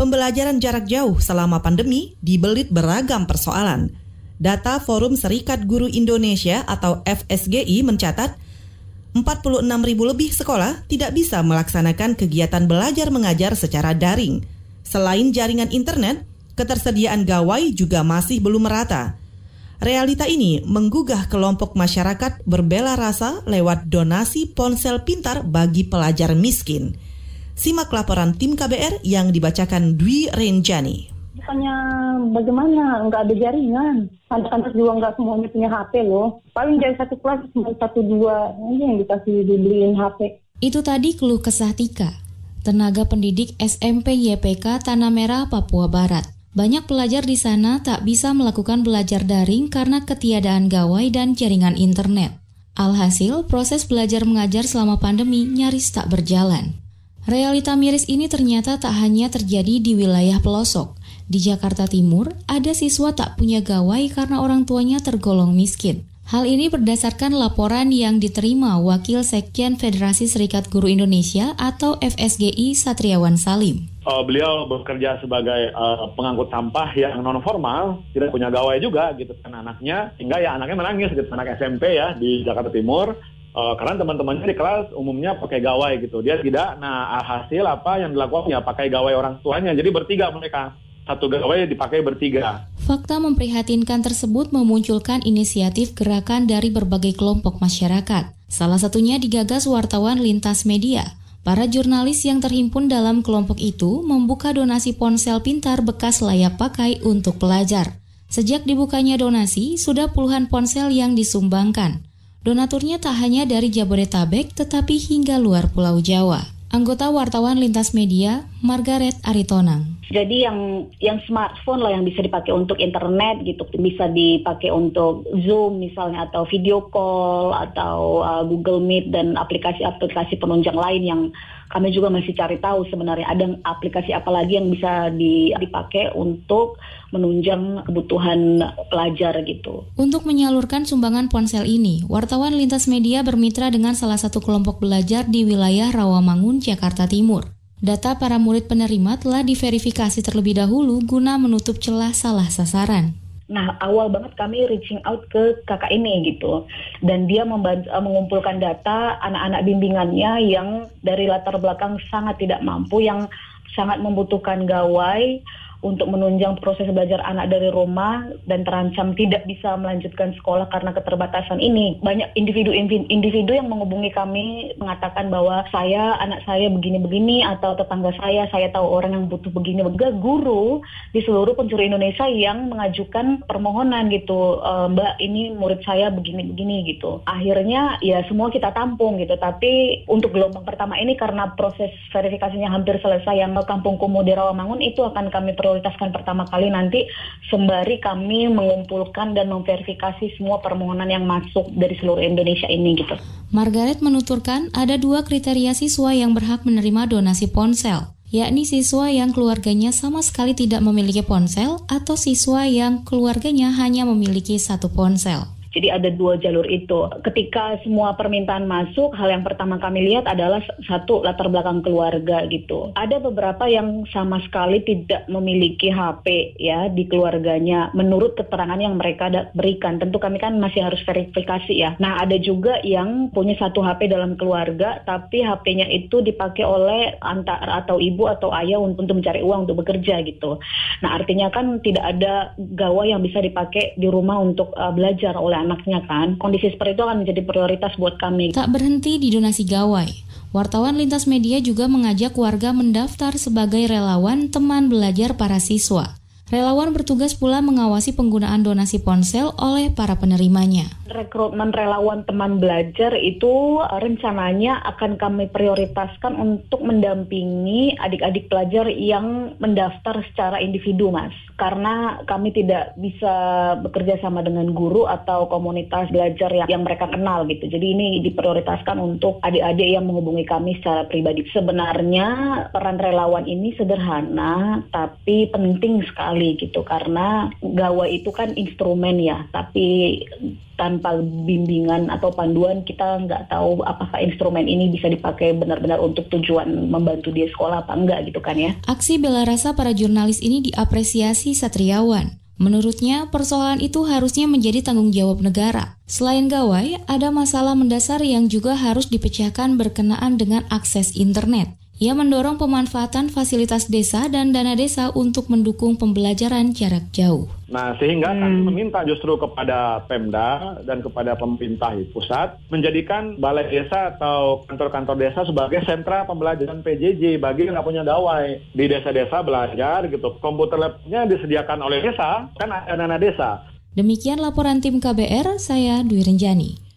Pembelajaran jarak jauh selama pandemi dibelit beragam persoalan. Data Forum Serikat Guru Indonesia atau FSGI mencatat 46 ribu lebih sekolah tidak bisa melaksanakan kegiatan belajar mengajar secara daring. Selain jaringan internet, ketersediaan gawai juga masih belum merata. Realita ini menggugah kelompok masyarakat berbela rasa lewat donasi ponsel pintar bagi pelajar miskin. Simak laporan tim KBR yang dibacakan Dwi Renjani. Bukannya bagaimana, nggak ada jaringan. Anak-anak juga nggak semuanya punya HP loh. Paling dari satu kelas cuma satu dua aja yang dikasih dibeliin HP. Itu tadi keluh kesah Tika, tenaga pendidik SMP YPK Tanah Merah, Papua Barat. Banyak pelajar di sana tak bisa melakukan belajar daring karena ketiadaan gawai dan jaringan internet. Alhasil, proses belajar mengajar selama pandemi nyaris tak berjalan. Realita miris ini ternyata tak hanya terjadi di wilayah pelosok. Di Jakarta Timur, ada siswa tak punya gawai karena orang tuanya tergolong miskin. Hal ini berdasarkan laporan yang diterima Wakil Sekjen Federasi Serikat Guru Indonesia atau FSGI Satriawan Salim. Uh, beliau bekerja sebagai uh, pengangkut sampah yang non formal, tidak punya gawai juga gitu kan anaknya, sehingga ya anaknya menangis gitu anak SMP ya di Jakarta Timur Uh, karena teman-temannya di kelas umumnya pakai gawai gitu. Dia tidak. Nah, hasil apa yang dilakukan ya pakai gawai orang tuanya. Jadi bertiga mereka. Satu gawai dipakai bertiga. Fakta memprihatinkan tersebut memunculkan inisiatif gerakan dari berbagai kelompok masyarakat. Salah satunya digagas wartawan lintas media. Para jurnalis yang terhimpun dalam kelompok itu membuka donasi ponsel pintar bekas layak pakai untuk pelajar. Sejak dibukanya donasi, sudah puluhan ponsel yang disumbangkan. Donaturnya tak hanya dari Jabodetabek tetapi hingga luar Pulau Jawa. Anggota wartawan lintas media, Margaret Aritonang. Jadi yang yang smartphone lah yang bisa dipakai untuk internet gitu, bisa dipakai untuk Zoom misalnya atau video call atau uh, Google Meet dan aplikasi-aplikasi penunjang lain yang kami juga masih cari tahu sebenarnya ada aplikasi apa lagi yang bisa dipakai untuk menunjang kebutuhan pelajar gitu. Untuk menyalurkan sumbangan ponsel ini, wartawan lintas media bermitra dengan salah satu kelompok belajar di wilayah Rawamangun, Jakarta Timur. Data para murid penerima telah diverifikasi terlebih dahulu guna menutup celah salah sasaran. Nah, awal banget kami reaching out ke kakak ini gitu. Dan dia eh, mengumpulkan data anak-anak bimbingannya yang dari latar belakang sangat tidak mampu, yang sangat membutuhkan gawai, untuk menunjang proses belajar anak dari rumah dan terancam tidak bisa melanjutkan sekolah karena keterbatasan ini. Banyak individu-individu yang menghubungi kami mengatakan bahwa saya, anak saya begini-begini atau tetangga saya, saya tahu orang yang butuh begini. Juga guru di seluruh penjuru Indonesia yang mengajukan permohonan gitu, e, Mbak ini murid saya begini-begini gitu. Akhirnya ya semua kita tampung gitu, tapi untuk gelombang pertama ini karena proses verifikasinya hampir selesai yang Kampung Kumuh di Rawamangun itu akan kami perlu prioritaskan pertama kali nanti sembari kami mengumpulkan dan memverifikasi semua permohonan yang masuk dari seluruh Indonesia ini gitu. Margaret menuturkan ada dua kriteria siswa yang berhak menerima donasi ponsel yakni siswa yang keluarganya sama sekali tidak memiliki ponsel atau siswa yang keluarganya hanya memiliki satu ponsel. Jadi ada dua jalur itu. Ketika semua permintaan masuk, hal yang pertama kami lihat adalah satu latar belakang keluarga gitu. Ada beberapa yang sama sekali tidak memiliki HP ya di keluarganya menurut keterangan yang mereka berikan. Tentu kami kan masih harus verifikasi ya. Nah, ada juga yang punya satu HP dalam keluarga tapi HP-nya itu dipakai oleh antar atau ibu atau ayah untuk mencari uang untuk bekerja gitu. Nah, artinya kan tidak ada gawai yang bisa dipakai di rumah untuk uh, belajar oleh anaknya kan. Kondisi seperti itu akan menjadi prioritas buat kami. Tak berhenti di donasi gawai. Wartawan lintas media juga mengajak warga mendaftar sebagai relawan teman belajar para siswa. Relawan bertugas pula mengawasi penggunaan donasi ponsel oleh para penerimanya. Rekrutmen relawan teman belajar itu rencananya akan kami prioritaskan untuk mendampingi adik-adik pelajar yang mendaftar secara individu, Mas. Karena kami tidak bisa bekerja sama dengan guru atau komunitas belajar yang, yang mereka kenal gitu. Jadi ini diprioritaskan untuk adik-adik yang menghubungi kami secara pribadi. Sebenarnya peran relawan ini sederhana tapi penting sekali sekali gitu karena gawai itu kan instrumen ya tapi tanpa bimbingan atau panduan kita nggak tahu apakah instrumen ini bisa dipakai benar-benar untuk tujuan membantu dia sekolah apa enggak gitu kan ya. Aksi bela rasa para jurnalis ini diapresiasi Satriawan. Menurutnya, persoalan itu harusnya menjadi tanggung jawab negara. Selain gawai, ada masalah mendasar yang juga harus dipecahkan berkenaan dengan akses internet. Ia mendorong pemanfaatan fasilitas desa dan dana desa untuk mendukung pembelajaran jarak jauh. Nah, sehingga hmm. kami meminta justru kepada Pemda dan kepada pemerintah pusat menjadikan balai desa atau kantor-kantor desa sebagai sentra pembelajaran PJJ bagi yang nggak punya gawai di desa-desa belajar gitu. Komputer labnya disediakan oleh desa, kan ada dana desa. Demikian laporan tim KBR, saya Dwi Renjani.